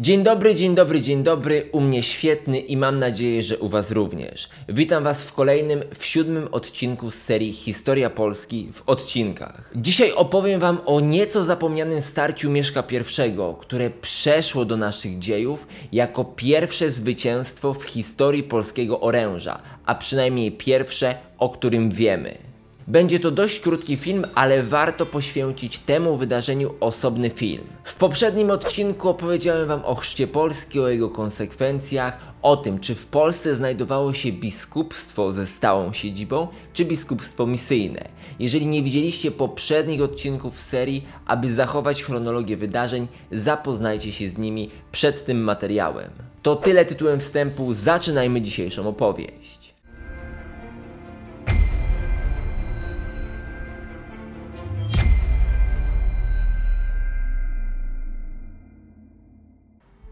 Dzień dobry, dzień dobry, dzień dobry. U mnie świetny i mam nadzieję, że u Was również. Witam Was w kolejnym, w siódmym odcinku z serii Historia Polski w odcinkach. Dzisiaj opowiem Wam o nieco zapomnianym starciu Mieszka I, które przeszło do naszych dziejów jako pierwsze zwycięstwo w historii polskiego oręża, a przynajmniej pierwsze, o którym wiemy. Będzie to dość krótki film, ale warto poświęcić temu wydarzeniu osobny film. W poprzednim odcinku opowiedziałem Wam o chrzcie Polski, o jego konsekwencjach, o tym, czy w Polsce znajdowało się biskupstwo ze stałą siedzibą, czy biskupstwo misyjne. Jeżeli nie widzieliście poprzednich odcinków serii, aby zachować chronologię wydarzeń, zapoznajcie się z nimi przed tym materiałem. To tyle tytułem wstępu, zaczynajmy dzisiejszą opowieść.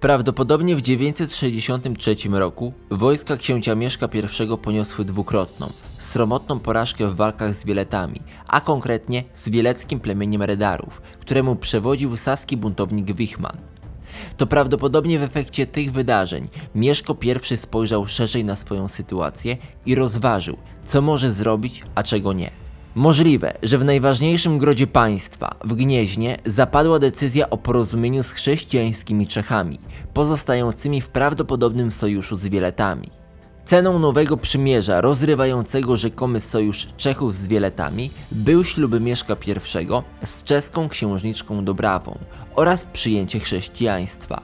Prawdopodobnie w 963 roku wojska księcia Mieszka I poniosły dwukrotną, sromotną porażkę w walkach z Wieletami, a konkretnie z wieleckim plemieniem Redarów, któremu przewodził saski buntownik Wichman. To prawdopodobnie w efekcie tych wydarzeń Mieszko I spojrzał szerzej na swoją sytuację i rozważył, co może zrobić, a czego nie. Możliwe, że w najważniejszym grodzie państwa, w Gnieźnie, zapadła decyzja o porozumieniu z chrześcijańskimi Czechami, pozostającymi w prawdopodobnym sojuszu z Wieletami. Ceną nowego przymierza rozrywającego rzekomy sojusz Czechów z Wieletami był ślub Mieszka I z czeską księżniczką Dobrawą oraz przyjęcie chrześcijaństwa.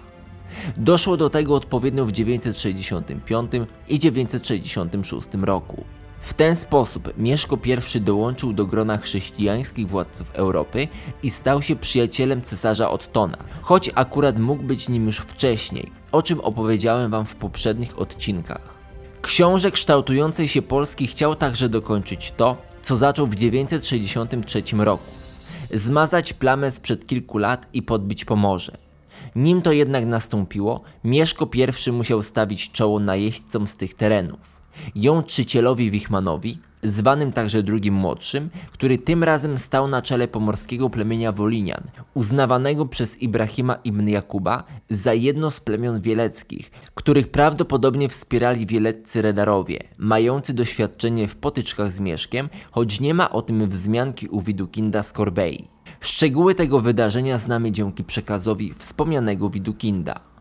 Doszło do tego odpowiednio w 965 i 966 roku. W ten sposób Mieszko I dołączył do grona chrześcijańskich władców Europy i stał się przyjacielem cesarza Ottona, choć akurat mógł być nim już wcześniej, o czym opowiedziałem wam w poprzednich odcinkach. Książę kształtującej się Polski chciał także dokończyć to, co zaczął w 963 roku. Zmazać plamę sprzed kilku lat i podbić Pomorze. Nim to jednak nastąpiło, Mieszko I musiał stawić czoło najeźdźcom z tych terenów. Ją Trzycielowi Wichmanowi, zwanym także drugim młodszym, który tym razem stał na czele pomorskiego plemienia Wolinian, uznawanego przez Ibrahima ibn Jakuba za jedno z plemion wieleckich, których prawdopodobnie wspierali wieleccy redarowie, mający doświadczenie w potyczkach z Mieszkiem, choć nie ma o tym wzmianki u Widukinda z Korbei. Szczegóły tego wydarzenia znamy dzięki przekazowi wspomnianego Widukinda.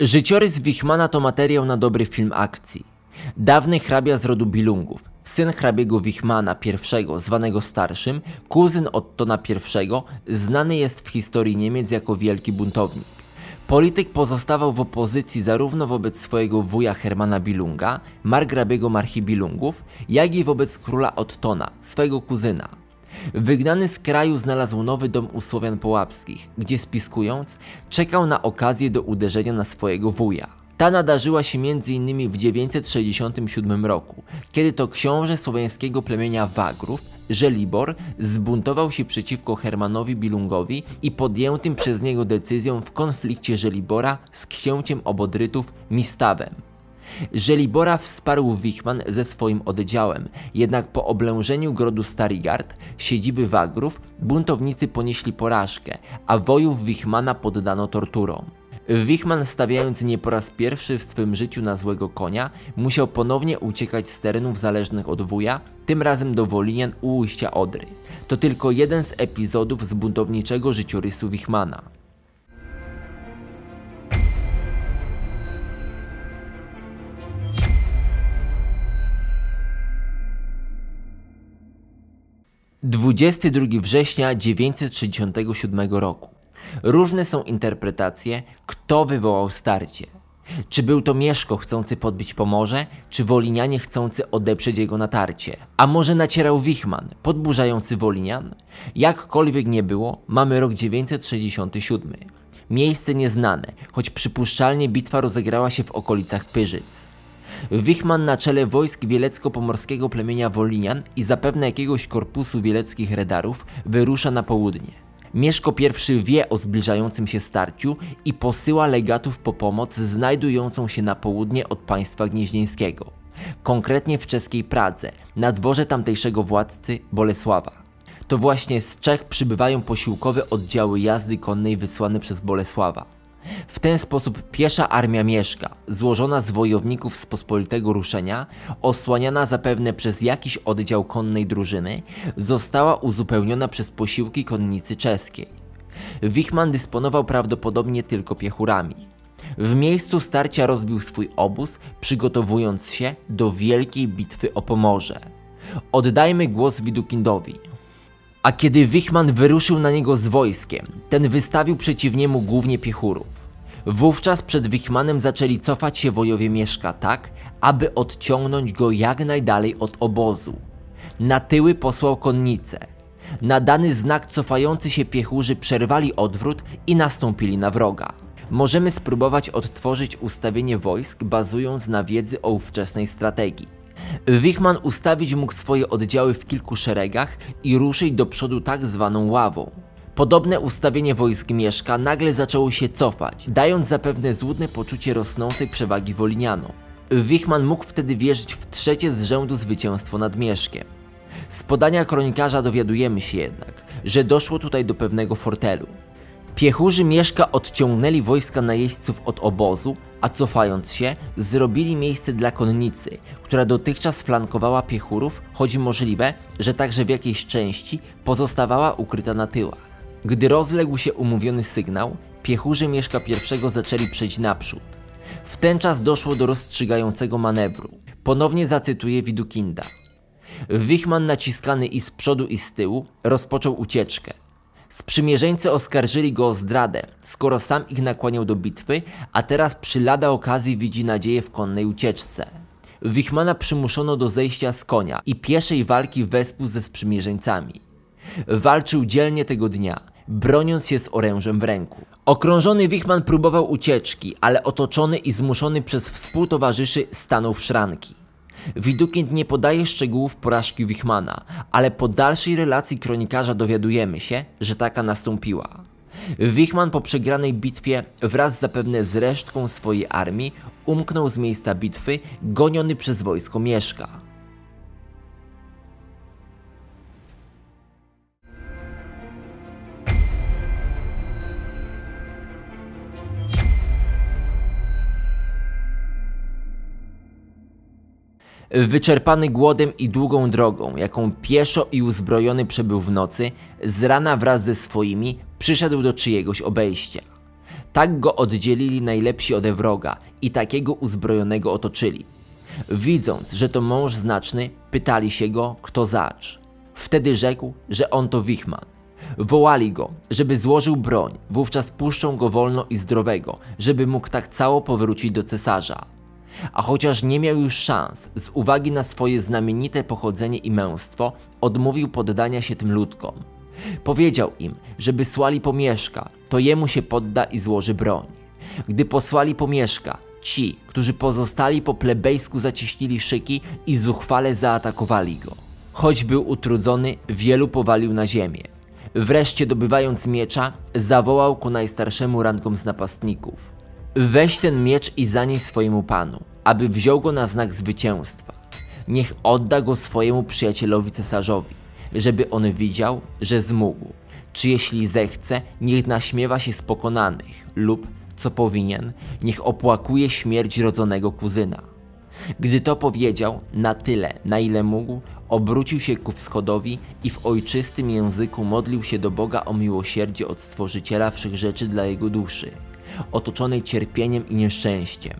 Życiorys Wichmana to materiał na dobry film akcji. Dawny hrabia z rodu Bilungów, syn hrabiego Wichmana I, zwanego starszym, kuzyn Ottona I, znany jest w historii Niemiec jako wielki buntownik. Polityk pozostawał w opozycji zarówno wobec swojego wuja Hermana Bilunga, margrabiego Marchi Bilungów, jak i wobec króla Ottona, swego kuzyna. Wygnany z kraju znalazł nowy dom u Słowian Połapskich, gdzie spiskując, czekał na okazję do uderzenia na swojego wuja. Ta nadarzyła się m.in. w 967 roku, kiedy to książę słowiańskiego plemienia Wagrów, Żelibor, zbuntował się przeciwko Hermanowi Bilungowi i podjętym przez niego decyzją w konflikcie Żelibora z księciem obodrytów Mistawem. Żelibora wsparł Wichman ze swoim oddziałem, jednak po oblężeniu grodu Starigard, siedziby Wagrów, buntownicy ponieśli porażkę, a wojów Wichmana poddano torturom. Wichman stawiając nie po raz pierwszy w swym życiu na złego konia, musiał ponownie uciekać z terenów zależnych od wuja, tym razem do Wolinian u ujścia Odry. To tylko jeden z epizodów z buntowniczego życiorysu Wichmana. 22 września 967 roku. Różne są interpretacje, kto wywołał starcie. Czy był to Mieszko chcący podbić Pomorze, czy Wolinianie chcący odeprzeć jego natarcie? A może nacierał Wichman, podburzający Wolinian? Jakkolwiek nie było, mamy rok 967. Miejsce nieznane, choć przypuszczalnie bitwa rozegrała się w okolicach Pyrzyc. Wichman na czele wojsk wielecko-pomorskiego plemienia Wolinian i zapewne jakiegoś korpusu wieleckich redarów wyrusza na południe. Mieszko I wie o zbliżającym się starciu i posyła legatów po pomoc znajdującą się na południe od państwa gnieźnieńskiego. konkretnie w czeskiej Pradze, na dworze tamtejszego władcy Bolesława. To właśnie z Czech przybywają posiłkowe oddziały jazdy konnej wysłane przez Bolesława. W ten sposób piesza armia Mieszka, złożona z wojowników z pospolitego ruszenia, osłaniana zapewne przez jakiś oddział konnej drużyny, została uzupełniona przez posiłki konnicy czeskiej. Wichman dysponował prawdopodobnie tylko piechurami. W miejscu starcia rozbił swój obóz, przygotowując się do wielkiej bitwy o Pomorze. Oddajmy głos Widukindowi. A kiedy Wichman wyruszył na niego z wojskiem, ten wystawił przeciw niemu głównie piechurów. Wówczas przed Wichmanem zaczęli cofać się wojowie Mieszka tak, aby odciągnąć go jak najdalej od obozu. Na tyły posłał konnicę. Na dany znak cofający się piechurzy przerwali odwrót i nastąpili na wroga. Możemy spróbować odtworzyć ustawienie wojsk bazując na wiedzy o ówczesnej strategii. Wichman ustawić mógł swoje oddziały w kilku szeregach i ruszyć do przodu tak zwaną ławą. Podobne ustawienie wojsk Mieszka nagle zaczęło się cofać, dając zapewne złudne poczucie rosnącej przewagi Wolinianom. Wichman mógł wtedy wierzyć w trzecie z rzędu zwycięstwo nad Mieszkiem. Z podania kronikarza dowiadujemy się jednak, że doszło tutaj do pewnego fortelu. Piechurzy Mieszka odciągnęli wojska najeźdźców od obozu, a cofając się, zrobili miejsce dla konnicy, która dotychczas flankowała piechurów, choć możliwe, że także w jakiejś części pozostawała ukryta na tyłach. Gdy rozległ się umówiony sygnał, piechurzy Mieszka I zaczęli przejść naprzód. W ten czas doszło do rozstrzygającego manewru. Ponownie zacytuję Widukinda. Wichman naciskany i z przodu i z tyłu rozpoczął ucieczkę. Sprzymierzeńcy oskarżyli go o zdradę, skoro sam ich nakłaniał do bitwy, a teraz przy lada okazji widzi nadzieję w konnej ucieczce. Wichmana przymuszono do zejścia z konia i pieszej walki wespół ze sprzymierzeńcami. Walczył dzielnie tego dnia, broniąc się z orężem w ręku. Okrążony Wichman próbował ucieczki, ale otoczony i zmuszony przez współtowarzyszy stanął w szranki. Widukind nie podaje szczegółów porażki Wichmana, ale po dalszej relacji kronikarza dowiadujemy się, że taka nastąpiła. Wichman po przegranej bitwie wraz zapewne z resztką swojej armii umknął z miejsca bitwy, goniony przez wojsko Mieszka. Wyczerpany głodem i długą drogą, jaką pieszo i uzbrojony przebył w nocy, z rana wraz ze swoimi przyszedł do czyjegoś obejścia. Tak go oddzielili najlepsi ode wroga i takiego uzbrojonego otoczyli. Widząc, że to mąż znaczny, pytali się go, kto zacz. Wtedy rzekł, że on to Wichman. Wołali go, żeby złożył broń, wówczas puszczą go wolno i zdrowego, żeby mógł tak cało powrócić do cesarza. A chociaż nie miał już szans, z uwagi na swoje znamienite pochodzenie i męstwo, odmówił poddania się tym ludkom. Powiedział im, żeby słali pomieszka, to jemu się podda i złoży broń. Gdy posłali pomieszka, ci, którzy pozostali po plebejsku zaciśnili szyki i zuchwale zaatakowali go. Choć był utrudzony, wielu powalił na ziemię. Wreszcie dobywając miecza, zawołał ku najstarszemu rankom z napastników. Weź ten miecz i zanieś swojemu panu, aby wziął go na znak zwycięstwa. Niech odda go swojemu przyjacielowi cesarzowi, żeby on widział, że zmógł. Czy jeśli zechce, niech naśmiewa się z pokonanych, lub, co powinien, niech opłakuje śmierć rodzonego kuzyna. Gdy to powiedział, na tyle, na ile mógł, obrócił się ku wschodowi i w ojczystym języku modlił się do Boga o miłosierdzie od Stworzyciela wszechrzeczy dla jego duszy otoczonej cierpieniem i nieszczęściem.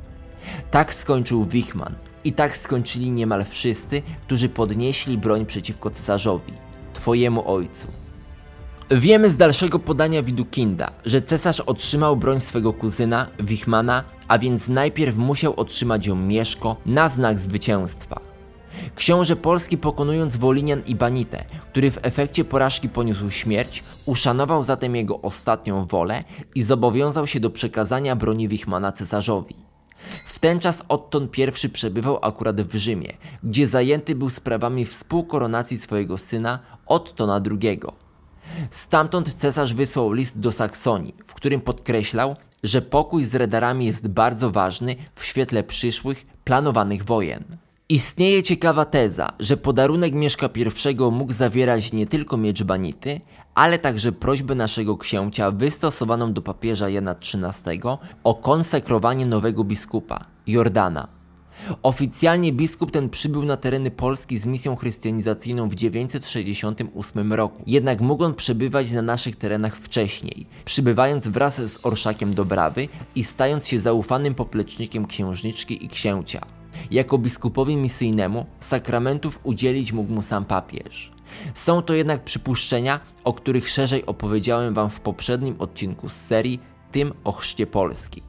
Tak skończył Wichman i tak skończyli niemal wszyscy, którzy podnieśli broń przeciwko cesarzowi, twojemu ojcu. Wiemy z dalszego podania Widukinda, że cesarz otrzymał broń swego kuzyna, Wichmana, a więc najpierw musiał otrzymać ją Mieszko na znak zwycięstwa. Książę Polski pokonując Wolinian i Banitę, który w efekcie porażki poniósł śmierć, uszanował zatem jego ostatnią wolę i zobowiązał się do przekazania broni Wichmana cesarzowi. W ten czas Otton I przebywał akurat w Rzymie, gdzie zajęty był sprawami współkoronacji swojego syna Ottona II. Stamtąd cesarz wysłał list do Saksonii, w którym podkreślał, że pokój z redarami jest bardzo ważny w świetle przyszłych, planowanych wojen. Istnieje ciekawa teza, że podarunek Mieszka I mógł zawierać nie tylko miecz banity, ale także prośbę naszego księcia wystosowaną do papieża Jana XIII o konsekrowanie nowego biskupa, Jordana. Oficjalnie biskup ten przybył na tereny Polski z misją chrystianizacyjną w 968 roku, jednak mógł on przebywać na naszych terenach wcześniej, przybywając wraz z orszakiem Dobrawy i stając się zaufanym poplecznikiem księżniczki i księcia. Jako biskupowi misyjnemu sakramentów udzielić mógł mu sam papież. Są to jednak przypuszczenia, o których szerzej opowiedziałem Wam w poprzednim odcinku z serii, tym o chrzcie Polski.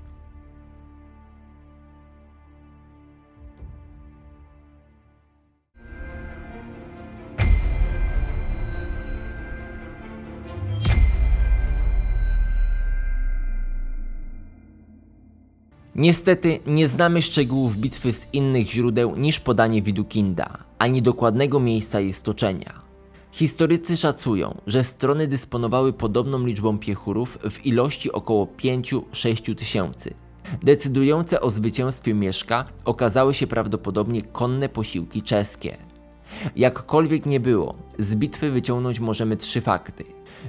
Niestety nie znamy szczegółów bitwy z innych źródeł niż podanie Widukinda, ani dokładnego miejsca jej stoczenia. Historycy szacują, że strony dysponowały podobną liczbą piechurów w ilości około 5-6 tysięcy. Decydujące o zwycięstwie Mieszka okazały się prawdopodobnie konne posiłki czeskie. Jakkolwiek nie było, z bitwy wyciągnąć możemy trzy fakty.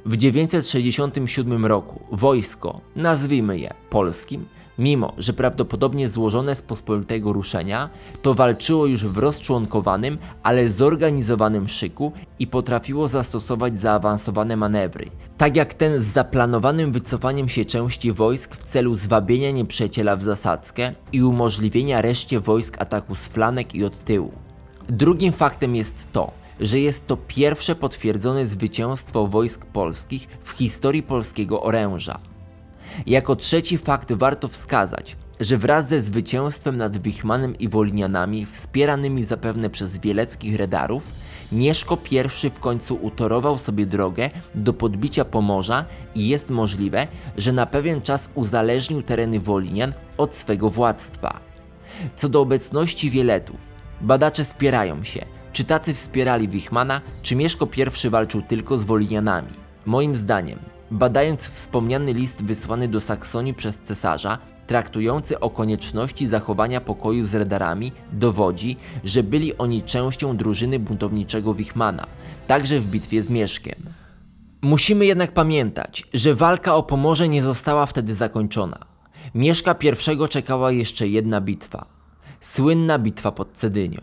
W 967 roku wojsko, nazwijmy je polskim, Mimo, że prawdopodobnie złożone z pospolitego ruszenia, to walczyło już w rozczłonkowanym, ale zorganizowanym szyku i potrafiło zastosować zaawansowane manewry, tak jak ten z zaplanowanym wycofaniem się części wojsk w celu zwabienia nieprzyjaciela w zasadzkę i umożliwienia reszcie wojsk ataku z flanek i od tyłu. Drugim faktem jest to, że jest to pierwsze potwierdzone zwycięstwo wojsk polskich w historii polskiego oręża. Jako trzeci fakt warto wskazać, że wraz ze zwycięstwem nad Wichmanem i Wolnianami, wspieranymi zapewne przez wieleckich redarów, Mieszko I w końcu utorował sobie drogę do podbicia Pomorza i jest możliwe, że na pewien czas uzależnił tereny Wolinian od swego władztwa. Co do obecności Wieletów, badacze spierają się, czy tacy wspierali Wichmana, czy Mieszko I walczył tylko z Wolinianami. Moim zdaniem Badając wspomniany list wysłany do Saksonii przez cesarza, traktujący o konieczności zachowania pokoju z redarami, dowodzi, że byli oni częścią drużyny buntowniczego Wichmana, także w bitwie z Mieszkiem. Musimy jednak pamiętać, że walka o Pomorze nie została wtedy zakończona. Mieszka I czekała jeszcze jedna bitwa. Słynna bitwa pod Cedynią.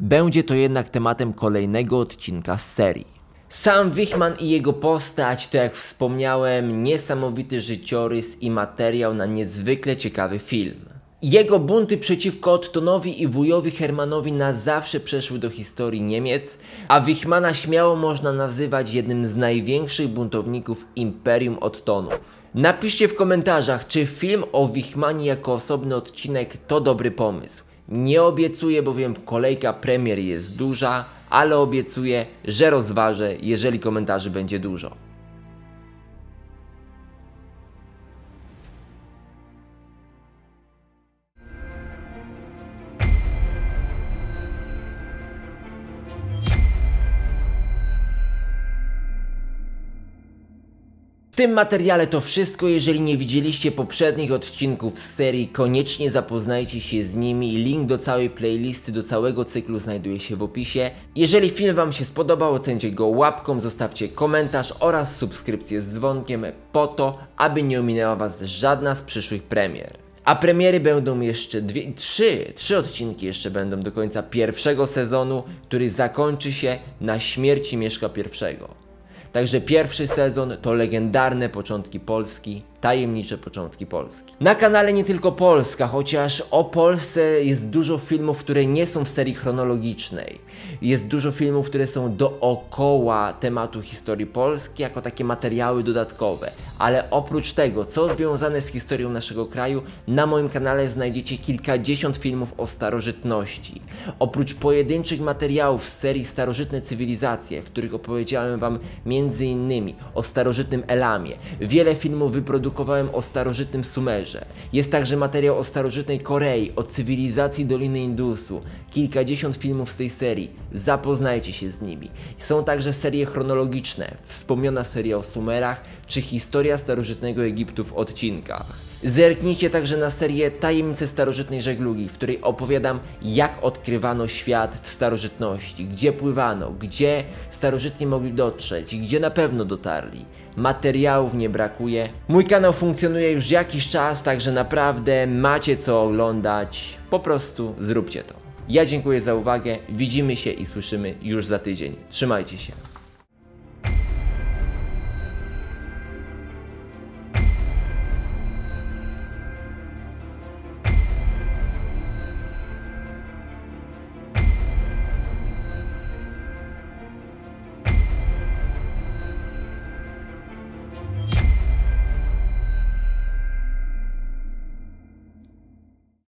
Będzie to jednak tematem kolejnego odcinka z serii. Sam Wichman i jego postać to jak wspomniałem niesamowity życiorys i materiał na niezwykle ciekawy film. Jego bunty przeciwko Ottonowi i wujowi Hermanowi na zawsze przeszły do historii Niemiec, a Wichmana śmiało można nazywać jednym z największych buntowników Imperium Ottonów. Napiszcie w komentarzach, czy film o Wichmanie jako osobny odcinek to dobry pomysł. Nie obiecuję, bowiem kolejka premier jest duża, ale obiecuję, że rozważę, jeżeli komentarzy będzie dużo. W tym materiale to wszystko. Jeżeli nie widzieliście poprzednich odcinków z serii, koniecznie zapoznajcie się z nimi. Link do całej playlisty, do całego cyklu znajduje się w opisie. Jeżeli film Wam się spodobał, ocencie go łapką, zostawcie komentarz oraz subskrypcję z dzwonkiem po to, aby nie ominęła Was żadna z przyszłych premier. A premiery będą jeszcze dwie, trzy, trzy odcinki jeszcze będą do końca pierwszego sezonu, który zakończy się na śmierci Mieszka I. Także pierwszy sezon to legendarne początki Polski, tajemnicze początki Polski. Na kanale nie tylko Polska, chociaż o Polsce jest dużo filmów, które nie są w serii chronologicznej. Jest dużo filmów, które są dookoła tematu historii Polski, jako takie materiały dodatkowe. Ale oprócz tego, co związane z historią naszego kraju, na moim kanale znajdziecie kilkadziesiąt filmów o starożytności. Oprócz pojedynczych materiałów z serii Starożytne Cywilizacje, w których opowiedziałem Wam m.in. o starożytnym Elamie, wiele filmów o starożytnym Sumerze. Jest także materiał o starożytnej Korei, o cywilizacji Doliny Indusu, kilkadziesiąt filmów z tej serii. Zapoznajcie się z nimi. Są także serie chronologiczne, wspomniana seria o Sumerach, czy historia starożytnego Egiptu w odcinkach. Zerknijcie także na serię Tajemnice starożytnej żeglugi, w której opowiadam, jak odkrywano świat w starożytności, gdzie pływano, gdzie starożytni mogli dotrzeć, gdzie na pewno dotarli. Materiałów nie brakuje. Mój kanał funkcjonuje już jakiś czas, także naprawdę macie co oglądać. Po prostu zróbcie to. Ja dziękuję za uwagę. Widzimy się i słyszymy już za tydzień. Trzymajcie się.